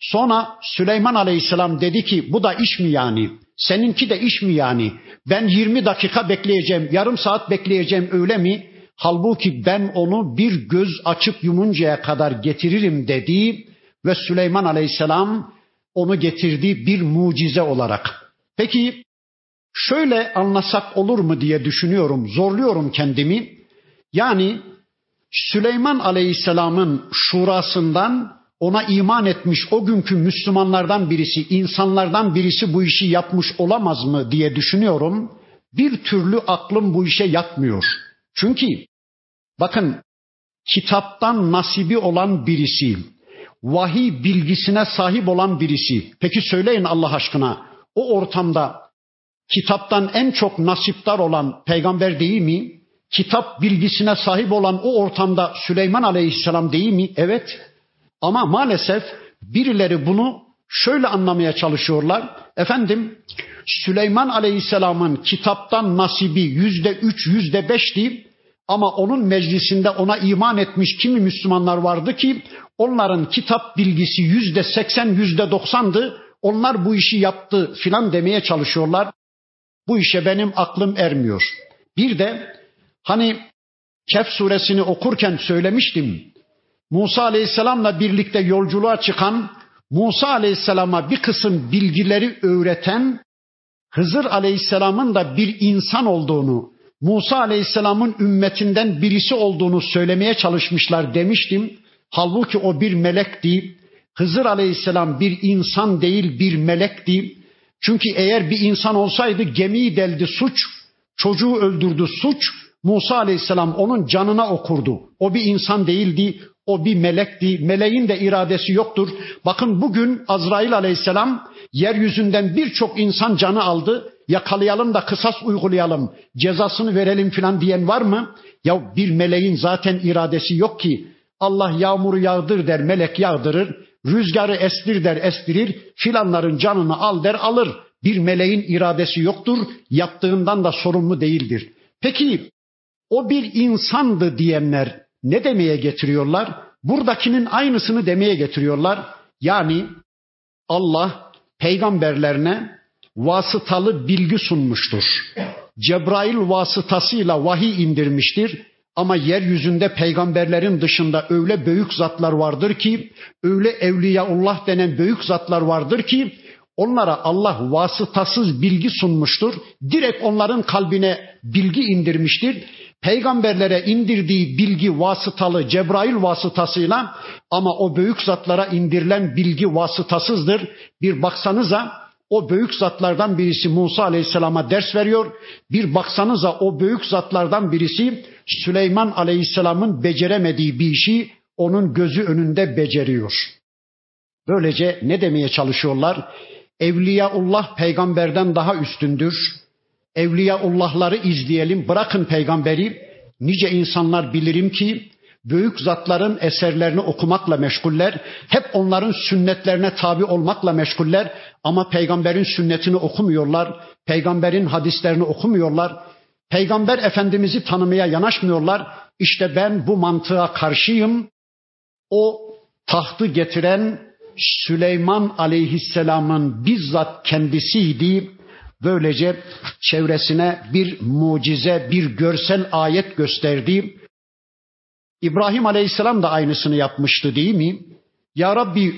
Sonra Süleyman Aleyhisselam dedi ki bu da iş mi yani? Seninki de iş mi yani? Ben 20 dakika bekleyeceğim, yarım saat bekleyeceğim öyle mi? Halbuki ben onu bir göz açıp yumuncaya kadar getiririm dedi ve Süleyman Aleyhisselam onu getirdi bir mucize olarak. Peki şöyle anlasak olur mu diye düşünüyorum, zorluyorum kendimi. Yani Süleyman Aleyhisselam'ın şurasından ona iman etmiş o günkü Müslümanlardan birisi, insanlardan birisi bu işi yapmış olamaz mı diye düşünüyorum. Bir türlü aklım bu işe yatmıyor. Çünkü bakın kitaptan nasibi olan birisi, vahiy bilgisine sahip olan birisi. Peki söyleyin Allah aşkına o ortamda kitaptan en çok nasiptar olan peygamber değil mi? Kitap bilgisine sahip olan o ortamda Süleyman Aleyhisselam değil mi? Evet. Ama maalesef birileri bunu şöyle anlamaya çalışıyorlar. Efendim Süleyman Aleyhisselam'ın kitaptan nasibi yüzde üç, yüzde beşti. Ama onun meclisinde ona iman etmiş kimi Müslümanlar vardı ki onların kitap bilgisi yüzde seksen, yüzde doksandı. Onlar bu işi yaptı filan demeye çalışıyorlar. Bu işe benim aklım ermiyor. Bir de hani Kehf suresini okurken söylemiştim. Musa aleyhisselamla birlikte yolculuğa çıkan, Musa aleyhisselama bir kısım bilgileri öğreten, Hızır aleyhisselamın da bir insan olduğunu, Musa Aleyhisselam'ın ümmetinden birisi olduğunu söylemeye çalışmışlar demiştim. Halbuki o bir melekti. Hızır Aleyhisselam bir insan değil bir melekti. Çünkü eğer bir insan olsaydı gemiyi deldi suç, çocuğu öldürdü suç, Musa Aleyhisselam onun canına okurdu. O bir insan değildi, o bir melekti. Meleğin de iradesi yoktur. Bakın bugün Azrail Aleyhisselam yeryüzünden birçok insan canı aldı yakalayalım da kısas uygulayalım, cezasını verelim filan diyen var mı? Ya bir meleğin zaten iradesi yok ki. Allah yağmuru yağdır der, melek yağdırır. Rüzgarı estir der, estirir. Filanların canını al der, alır. Bir meleğin iradesi yoktur. Yaptığından da sorumlu değildir. Peki o bir insandı diyenler ne demeye getiriyorlar? Buradakinin aynısını demeye getiriyorlar. Yani Allah peygamberlerine vasıtalı bilgi sunmuştur. Cebrail vasıtasıyla vahiy indirmiştir. Ama yeryüzünde peygamberlerin dışında öyle büyük zatlar vardır ki, öyle evliyaullah denen büyük zatlar vardır ki, onlara Allah vasıtasız bilgi sunmuştur. Direkt onların kalbine bilgi indirmiştir. Peygamberlere indirdiği bilgi vasıtalı Cebrail vasıtasıyla ama o büyük zatlara indirilen bilgi vasıtasızdır. Bir baksanıza o büyük zatlardan birisi Musa Aleyhisselam'a ders veriyor. Bir baksanıza o büyük zatlardan birisi Süleyman Aleyhisselam'ın beceremediği bir işi onun gözü önünde beceriyor. Böylece ne demeye çalışıyorlar? Evliyaullah peygamberden daha üstündür. Evliyaullahları izleyelim, bırakın peygamberi. Nice insanlar bilirim ki büyük zatların eserlerini okumakla meşguller. Hep onların sünnetlerine tabi olmakla meşguller. Ama peygamberin sünnetini okumuyorlar. Peygamberin hadislerini okumuyorlar. Peygamber Efendimiz'i tanımaya yanaşmıyorlar. İşte ben bu mantığa karşıyım. O tahtı getiren Süleyman Aleyhisselam'ın bizzat kendisiydi. Böylece çevresine bir mucize, bir görsel ayet gösterdi. İbrahim Aleyhisselam da aynısını yapmıştı değil mi? Ya Rabbi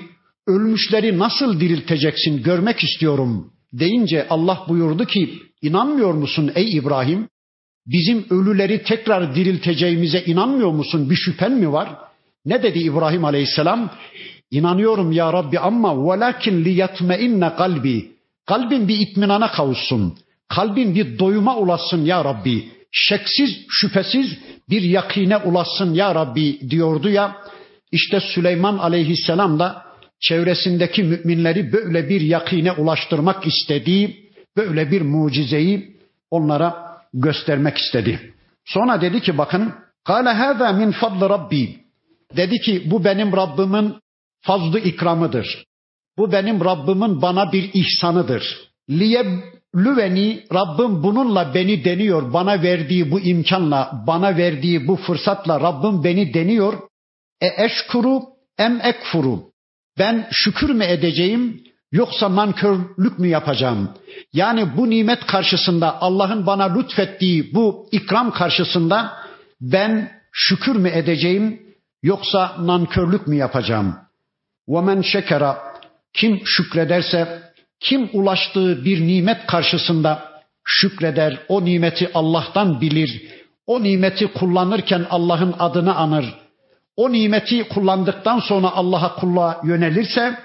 ölmüşleri nasıl dirilteceksin görmek istiyorum deyince Allah buyurdu ki inanmıyor musun ey İbrahim? Bizim ölüleri tekrar dirilteceğimize inanmıyor musun? Bir şüphen mi var? Ne dedi İbrahim Aleyhisselam? İnanıyorum ya Rabbi ama velakin liyatmeinne kalbi. Kalbin bir itminana kavuşsun. Kalbin bir doyuma ulaşsın ya Rabbi şeksiz şüphesiz bir yakine ulaşsın ya Rabbi diyordu ya. İşte Süleyman aleyhisselam da çevresindeki müminleri böyle bir yakine ulaştırmak istediği, böyle bir mucizeyi onlara göstermek istedi. Sonra dedi ki bakın, "Kale hâzâ min fadl Rabbi." Dedi ki bu benim Rabbimin fazlı ikramıdır. Bu benim Rabbimin bana bir ihsanıdır. Liye Lüveni Rabbim bununla beni deniyor. Bana verdiği bu imkanla, bana verdiği bu fırsatla Rabbim beni deniyor. E eşkuru em ekfuru. Ben şükür mü edeceğim yoksa mankörlük mü yapacağım? Yani bu nimet karşısında Allah'ın bana lütfettiği bu ikram karşısında ben şükür mü edeceğim yoksa nankörlük mü yapacağım? Ve men şekera kim şükrederse kim ulaştığı bir nimet karşısında şükreder, o nimeti Allah'tan bilir, o nimeti kullanırken Allah'ın adını anır, o nimeti kullandıktan sonra Allah'a kulluğa yönelirse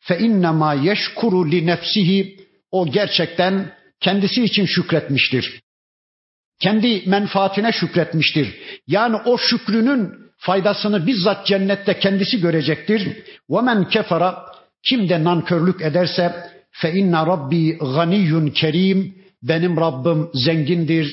fe innema yeşkuru li nefsihi o gerçekten kendisi için şükretmiştir. Kendi menfaatine şükretmiştir. Yani o şükrünün faydasını bizzat cennette kendisi görecektir. Ve men kefara kim de nankörlük ederse fe inna rabbi ganiyyun kerim benim Rabbim zengindir,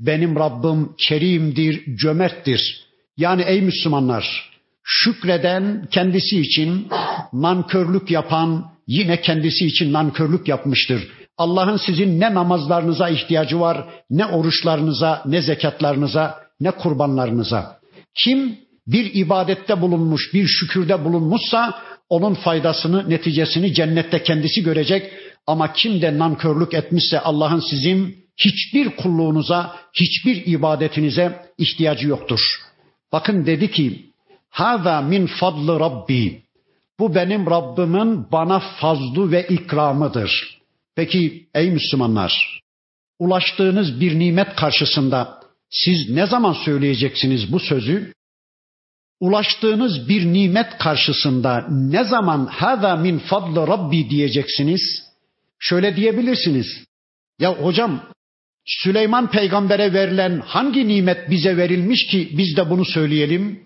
benim Rabbim kerimdir, cömerttir. Yani ey Müslümanlar, şükreden kendisi için, nankörlük yapan yine kendisi için nankörlük yapmıştır. Allah'ın sizin ne namazlarınıza ihtiyacı var, ne oruçlarınıza, ne zekatlarınıza, ne kurbanlarınıza. Kim bir ibadette bulunmuş, bir şükürde bulunmuşsa onun faydasını, neticesini cennette kendisi görecek. Ama kim de nankörlük etmişse Allah'ın sizin hiçbir kulluğunuza, hiçbir ibadetinize ihtiyacı yoktur. Bakın dedi ki, Hâzâ min fadlı Rabbi. Bu benim Rabbimin bana fazlu ve ikramıdır. Peki ey Müslümanlar, ulaştığınız bir nimet karşısında siz ne zaman söyleyeceksiniz bu sözü? Ulaştığınız bir nimet karşısında ne zaman hâzâ min fadlı Rabbi diyeceksiniz? Şöyle diyebilirsiniz. Ya hocam Süleyman peygambere verilen hangi nimet bize verilmiş ki biz de bunu söyleyelim?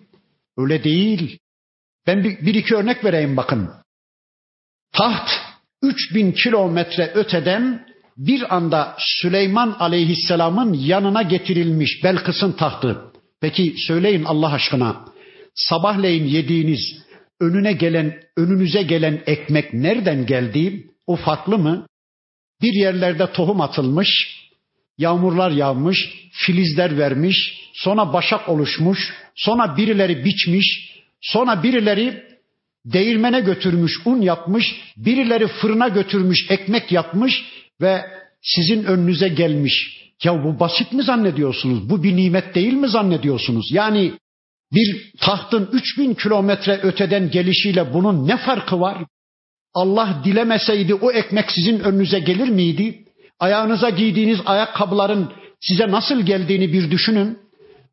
Öyle değil. Ben bir, bir iki örnek vereyim bakın. Taht 3000 kilometre öteden bir anda Süleyman aleyhisselamın yanına getirilmiş Belkıs'ın tahtı. Peki söyleyin Allah aşkına sabahleyin yediğiniz önüne gelen önünüze gelen ekmek nereden geldi? O farklı mı? Bir yerlerde tohum atılmış, Yağmurlar yağmış, filizler vermiş, sonra başak oluşmuş, sonra birileri biçmiş, sonra birileri değirmene götürmüş, un yapmış, birileri fırına götürmüş, ekmek yapmış ve sizin önünüze gelmiş. Ya bu basit mi zannediyorsunuz? Bu bir nimet değil mi zannediyorsunuz? Yani bir tahtın 3000 kilometre öteden gelişiyle bunun ne farkı var? Allah dilemeseydi o ekmek sizin önünüze gelir miydi? Ayağınıza giydiğiniz ayakkabıların size nasıl geldiğini bir düşünün.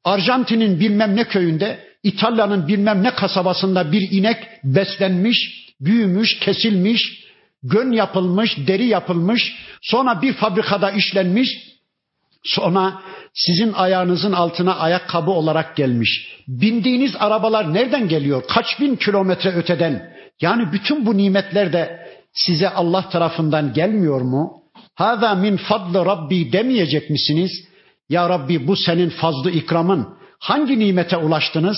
Arjantin'in bilmem ne köyünde, İtalya'nın bilmem ne kasabasında bir inek beslenmiş, büyümüş, kesilmiş, gön yapılmış, deri yapılmış, sonra bir fabrikada işlenmiş, sonra sizin ayağınızın altına ayakkabı olarak gelmiş. Bindiğiniz arabalar nereden geliyor? Kaç bin kilometre öteden? Yani bütün bu nimetler de size Allah tarafından gelmiyor mu? Hâzâ min fadlı Rabbi demeyecek misiniz? Ya Rabbi bu senin fazlı ikramın. Hangi nimete ulaştınız?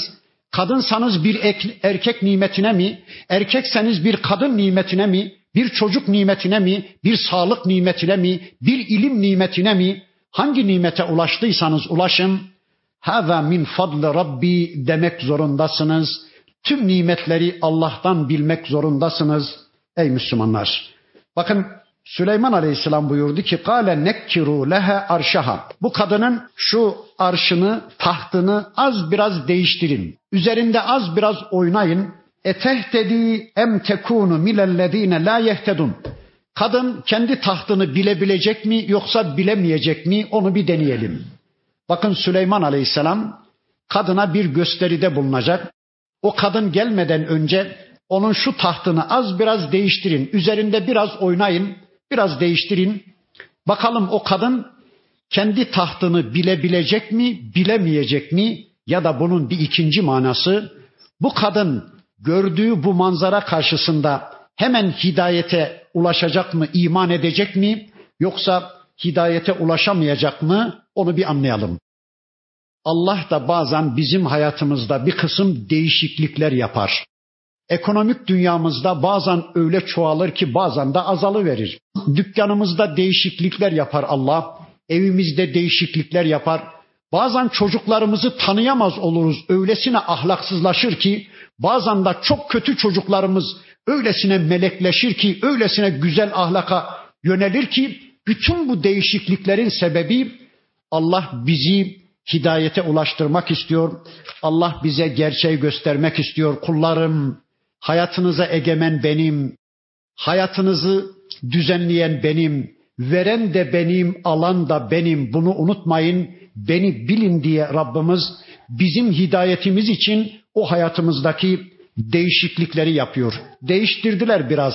Kadınsanız bir erkek nimetine mi? Erkekseniz bir kadın nimetine mi? Bir çocuk nimetine mi? Bir sağlık nimetine mi? Bir ilim nimetine mi? Hangi nimete ulaştıysanız ulaşın. Hâzâ min fadli Rabbi demek zorundasınız. Tüm nimetleri Allah'tan bilmek zorundasınız ey Müslümanlar. Bakın Süleyman Aleyhisselam buyurdu ki kâle nekkiru lehe arşaha. Bu kadının şu arşını, tahtını az biraz değiştirin. Üzerinde az biraz oynayın. Etehtedi em tekunu milellezine la yehtedun. Kadın kendi tahtını bilebilecek mi yoksa bilemeyecek mi onu bir deneyelim. Bakın Süleyman Aleyhisselam kadına bir gösteride bulunacak. O kadın gelmeden önce onun şu tahtını az biraz değiştirin. Üzerinde biraz oynayın, biraz değiştirin. Bakalım o kadın kendi tahtını bilebilecek mi, bilemeyecek mi? Ya da bunun bir ikinci manası bu kadın gördüğü bu manzara karşısında hemen hidayete ulaşacak mı, iman edecek mi? Yoksa hidayete ulaşamayacak mı? Onu bir anlayalım. Allah da bazen bizim hayatımızda bir kısım değişiklikler yapar. Ekonomik dünyamızda bazen öyle çoğalır ki bazen de azalıverir. Dükkanımızda değişiklikler yapar Allah. Evimizde değişiklikler yapar. Bazen çocuklarımızı tanıyamaz oluruz. Öylesine ahlaksızlaşır ki bazen de çok kötü çocuklarımız öylesine melekleşir ki öylesine güzel ahlaka yönelir ki bütün bu değişikliklerin sebebi Allah bizi hidayete ulaştırmak istiyor. Allah bize gerçeği göstermek istiyor. Kullarım hayatınıza egemen benim, hayatınızı düzenleyen benim, veren de benim, alan da benim. Bunu unutmayın. Beni bilin diye Rabbimiz bizim hidayetimiz için o hayatımızdaki değişiklikleri yapıyor. Değiştirdiler biraz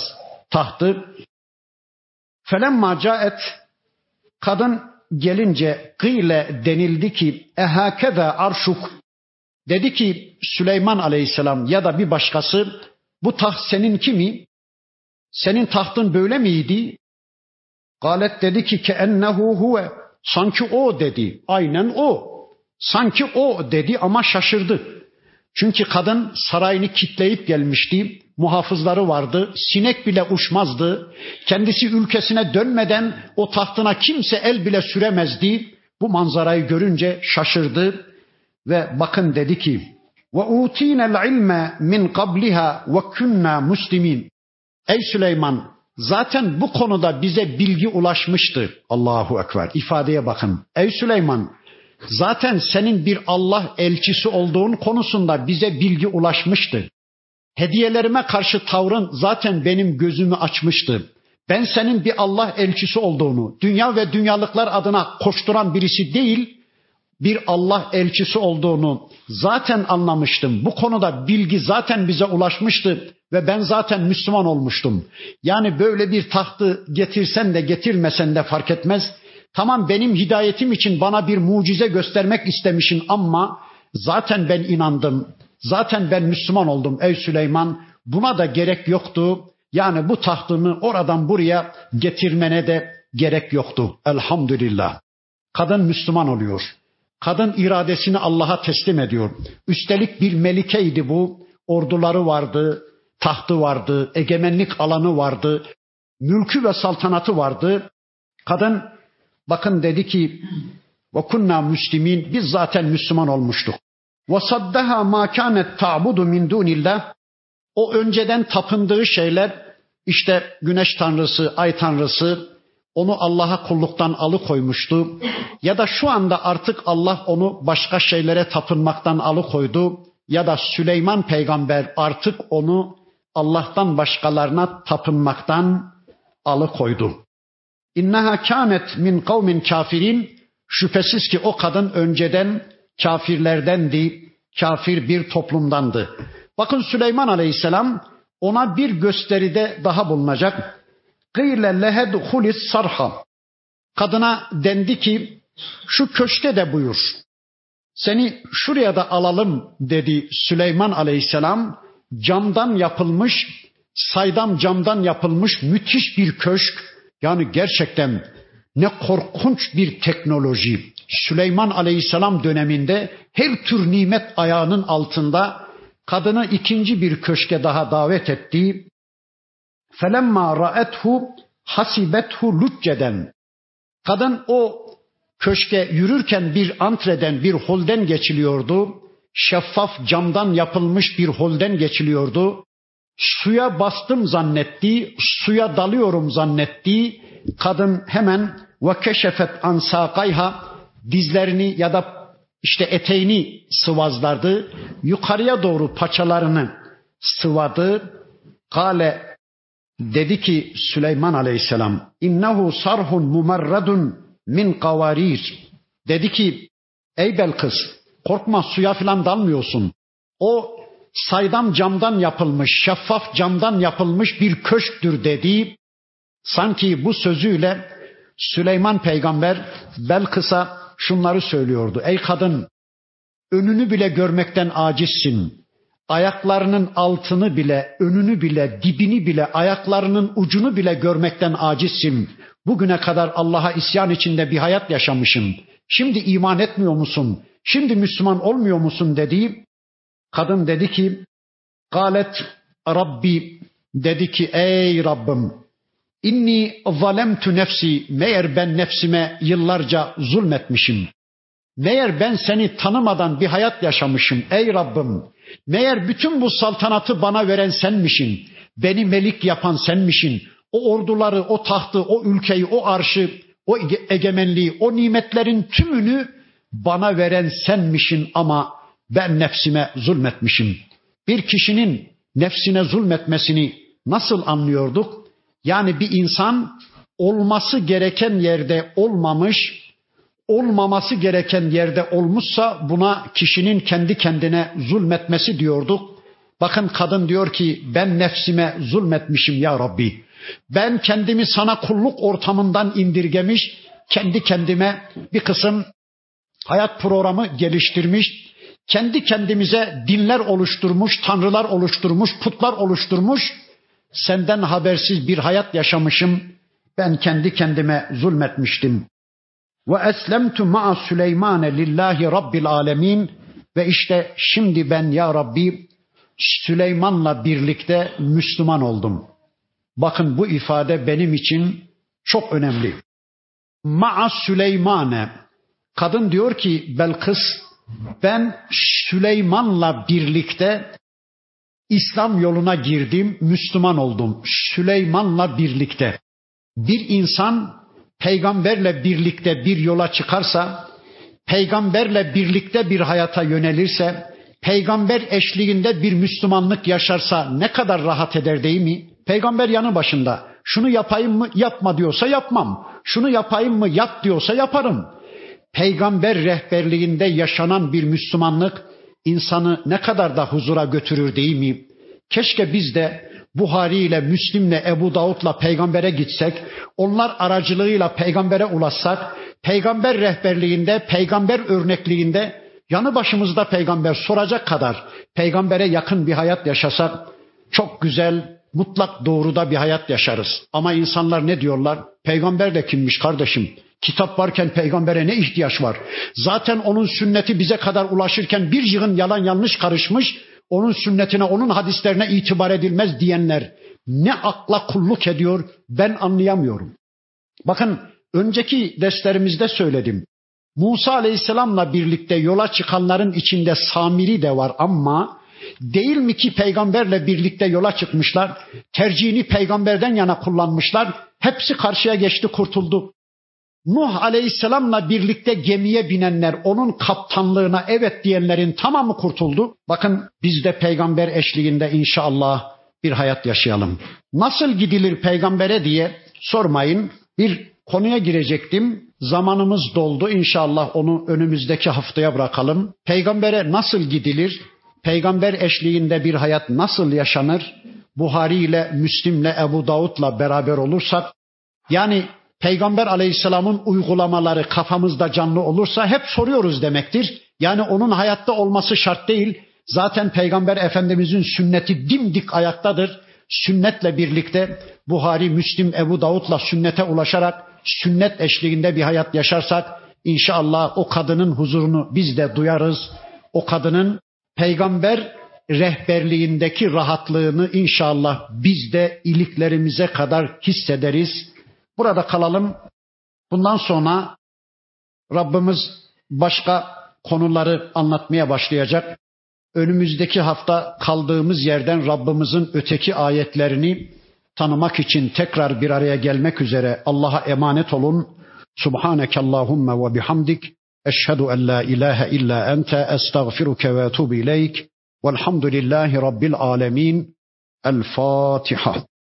tahtı. Felemma caet kadın gelince kıyle denildi ki ehakeze arşuk dedi ki Süleyman aleyhisselam ya da bir başkası bu taht senin mi? Senin tahtın böyle miydi? Galet dedi ki ke ennehu huve. Sanki o dedi. Aynen o. Sanki o dedi ama şaşırdı. Çünkü kadın sarayını kitleyip gelmişti. Muhafızları vardı. Sinek bile uçmazdı. Kendisi ülkesine dönmeden o tahtına kimse el bile süremezdi. Bu manzarayı görünce şaşırdı ve bakın dedi ki ve utinel ilme min qabliha ve kunna muslimin. Ey Süleyman zaten bu konuda bize bilgi ulaşmıştı. Allahu ekber. ifadeye bakın. Ey Süleyman zaten senin bir Allah elçisi olduğun konusunda bize bilgi ulaşmıştı. Hediyelerime karşı tavrın zaten benim gözümü açmıştı. Ben senin bir Allah elçisi olduğunu, dünya ve dünyalıklar adına koşturan birisi değil, bir Allah elçisi olduğunu zaten anlamıştım. Bu konuda bilgi zaten bize ulaşmıştı ve ben zaten Müslüman olmuştum. Yani böyle bir tahtı getirsen de getirmesen de fark etmez. Tamam benim hidayetim için bana bir mucize göstermek istemişsin ama zaten ben inandım. Zaten ben Müslüman oldum ey Süleyman. Buna da gerek yoktu. Yani bu tahtını oradan buraya getirmene de gerek yoktu. Elhamdülillah. Kadın Müslüman oluyor. Kadın iradesini Allah'a teslim ediyor. Üstelik bir melikeydi bu. Orduları vardı, tahtı vardı, egemenlik alanı vardı, mülkü ve saltanatı vardı. Kadın bakın dedi ki ve kunna müslimin biz zaten Müslüman olmuştuk. Ve saddaha ma kanet ta'budu min dunillah o önceden tapındığı şeyler işte güneş tanrısı, ay tanrısı, onu Allah'a kulluktan alıkoymuştu ya da şu anda artık Allah onu başka şeylere tapınmaktan alıkoydu ya da Süleyman peygamber artık onu Allah'tan başkalarına tapınmaktan alıkoydu. İnneha kânet min kavmin kafirin şüphesiz ki o kadın önceden kafirlerdendi, kafir bir toplumdandı. Bakın Süleyman Aleyhisselam ona bir gösteride daha bulunacak. Gıyle lehedhulis sarha. Kadına dendi ki şu köşke de buyur. Seni şuraya da alalım dedi Süleyman Aleyhisselam. Camdan yapılmış, saydam camdan yapılmış müthiş bir köşk. Yani gerçekten ne korkunç bir teknoloji. Süleyman Aleyhisselam döneminde her tür nimet ayağının altında kadını ikinci bir köşke daha davet etti. Felemma ra'ethu hasibethu lücceden. Kadın o köşke yürürken bir antreden, bir holden geçiliyordu. Şeffaf camdan yapılmış bir holden geçiliyordu. Suya bastım zannetti, suya dalıyorum zannetti. Kadın hemen ve keşefet an dizlerini ya da işte eteğini sıvazlardı. Yukarıya doğru paçalarını sıvadı. Kale dedi ki Süleyman Aleyhisselam innehu sarhun mumarradun min kavarir. Dedi ki ey Belkıs korkma suya filan dalmıyorsun. O saydam camdan yapılmış, şeffaf camdan yapılmış bir köşktür dedi. Sanki bu sözüyle Süleyman peygamber Belkıs'a şunları söylüyordu. Ey kadın önünü bile görmekten acizsin. Ayaklarının altını bile, önünü bile, dibini bile, ayaklarının ucunu bile görmekten acizsin. Bugüne kadar Allah'a isyan içinde bir hayat yaşamışım. Şimdi iman etmiyor musun? Şimdi Müslüman olmuyor musun dedi. Kadın dedi ki, Galet Rabbi dedi ki ey Rabbim inni zalemtu nefsi meğer ben nefsime yıllarca zulmetmişim. Meğer ben seni tanımadan bir hayat yaşamışım ey Rabbim. Meğer bütün bu saltanatı bana veren senmişin. Beni melik yapan senmişin. O orduları, o tahtı, o ülkeyi, o arşı, o egemenliği, o nimetlerin tümünü bana veren senmişin ama ben nefsime zulmetmişim. Bir kişinin nefsine zulmetmesini nasıl anlıyorduk? Yani bir insan olması gereken yerde olmamış, olmaması gereken yerde olmuşsa buna kişinin kendi kendine zulmetmesi diyorduk. Bakın kadın diyor ki ben nefsime zulmetmişim ya Rabbi. Ben kendimi sana kulluk ortamından indirgemiş, kendi kendime bir kısım hayat programı geliştirmiş, kendi kendimize dinler oluşturmuş, tanrılar oluşturmuş, putlar oluşturmuş, senden habersiz bir hayat yaşamışım, ben kendi kendime zulmetmiştim. Ve eslemtu ma'a Süleymane lillahi rabbil alemin ve işte şimdi ben ya Rabbi Süleyman'la birlikte Müslüman oldum. Bakın bu ifade benim için çok önemli. Ma'a Süleymane. Kadın diyor ki Belkıs ben Süleyman'la birlikte İslam yoluna girdim, Müslüman oldum. Süleyman'la birlikte. Bir insan peygamberle birlikte bir yola çıkarsa, peygamberle birlikte bir hayata yönelirse, peygamber eşliğinde bir Müslümanlık yaşarsa ne kadar rahat eder değil mi? Peygamber yanı başında. Şunu yapayım mı? Yapma diyorsa yapmam. Şunu yapayım mı? Yap diyorsa yaparım. Peygamber rehberliğinde yaşanan bir Müslümanlık insanı ne kadar da huzura götürür değil mi? Keşke biz de Buhari ile Müslim'le Ebu Davud'la peygambere gitsek, onlar aracılığıyla peygambere ulaşsak, peygamber rehberliğinde, peygamber örnekliğinde yanı başımızda peygamber soracak kadar peygambere yakın bir hayat yaşasak çok güzel, mutlak doğruda bir hayat yaşarız. Ama insanlar ne diyorlar? Peygamber de kimmiş kardeşim? Kitap varken peygambere ne ihtiyaç var? Zaten onun sünneti bize kadar ulaşırken bir yığın yalan yanlış karışmış. Onun sünnetine, onun hadislerine itibar edilmez diyenler ne akla kulluk ediyor ben anlayamıyorum. Bakın önceki derslerimizde söyledim. Musa Aleyhisselam'la birlikte yola çıkanların içinde Samiri de var ama değil mi ki peygamberle birlikte yola çıkmışlar? Tercihini peygamberden yana kullanmışlar. Hepsi karşıya geçti kurtuldu. Nuh Aleyhisselam'la birlikte gemiye binenler, onun kaptanlığına evet diyenlerin tamamı kurtuldu. Bakın biz de peygamber eşliğinde inşallah bir hayat yaşayalım. Nasıl gidilir peygambere diye sormayın. Bir konuya girecektim. Zamanımız doldu. İnşallah onu önümüzdeki haftaya bırakalım. Peygambere nasıl gidilir? Peygamber eşliğinde bir hayat nasıl yaşanır? Buhari ile Müslim'le Ebu Davud'la beraber olursak yani Peygamber aleyhisselamın uygulamaları kafamızda canlı olursa hep soruyoruz demektir. Yani onun hayatta olması şart değil. Zaten Peygamber Efendimizin sünneti dimdik ayaktadır. Sünnetle birlikte Buhari, Müslim, Ebu Davud'la sünnete ulaşarak sünnet eşliğinde bir hayat yaşarsak inşallah o kadının huzurunu biz de duyarız. O kadının peygamber rehberliğindeki rahatlığını inşallah biz de iliklerimize kadar hissederiz. Burada kalalım. Bundan sonra Rabbimiz başka konuları anlatmaya başlayacak. Önümüzdeki hafta kaldığımız yerden Rabbimizin öteki ayetlerini tanımak için tekrar bir araya gelmek üzere Allah'a emanet olun. Subhaneke Allahumma ve bihamdik. Eşhedü en la ilahe illa ente estağfiruke ve etubu ileyk. Velhamdülillahi Rabbil alemin. El Fatiha.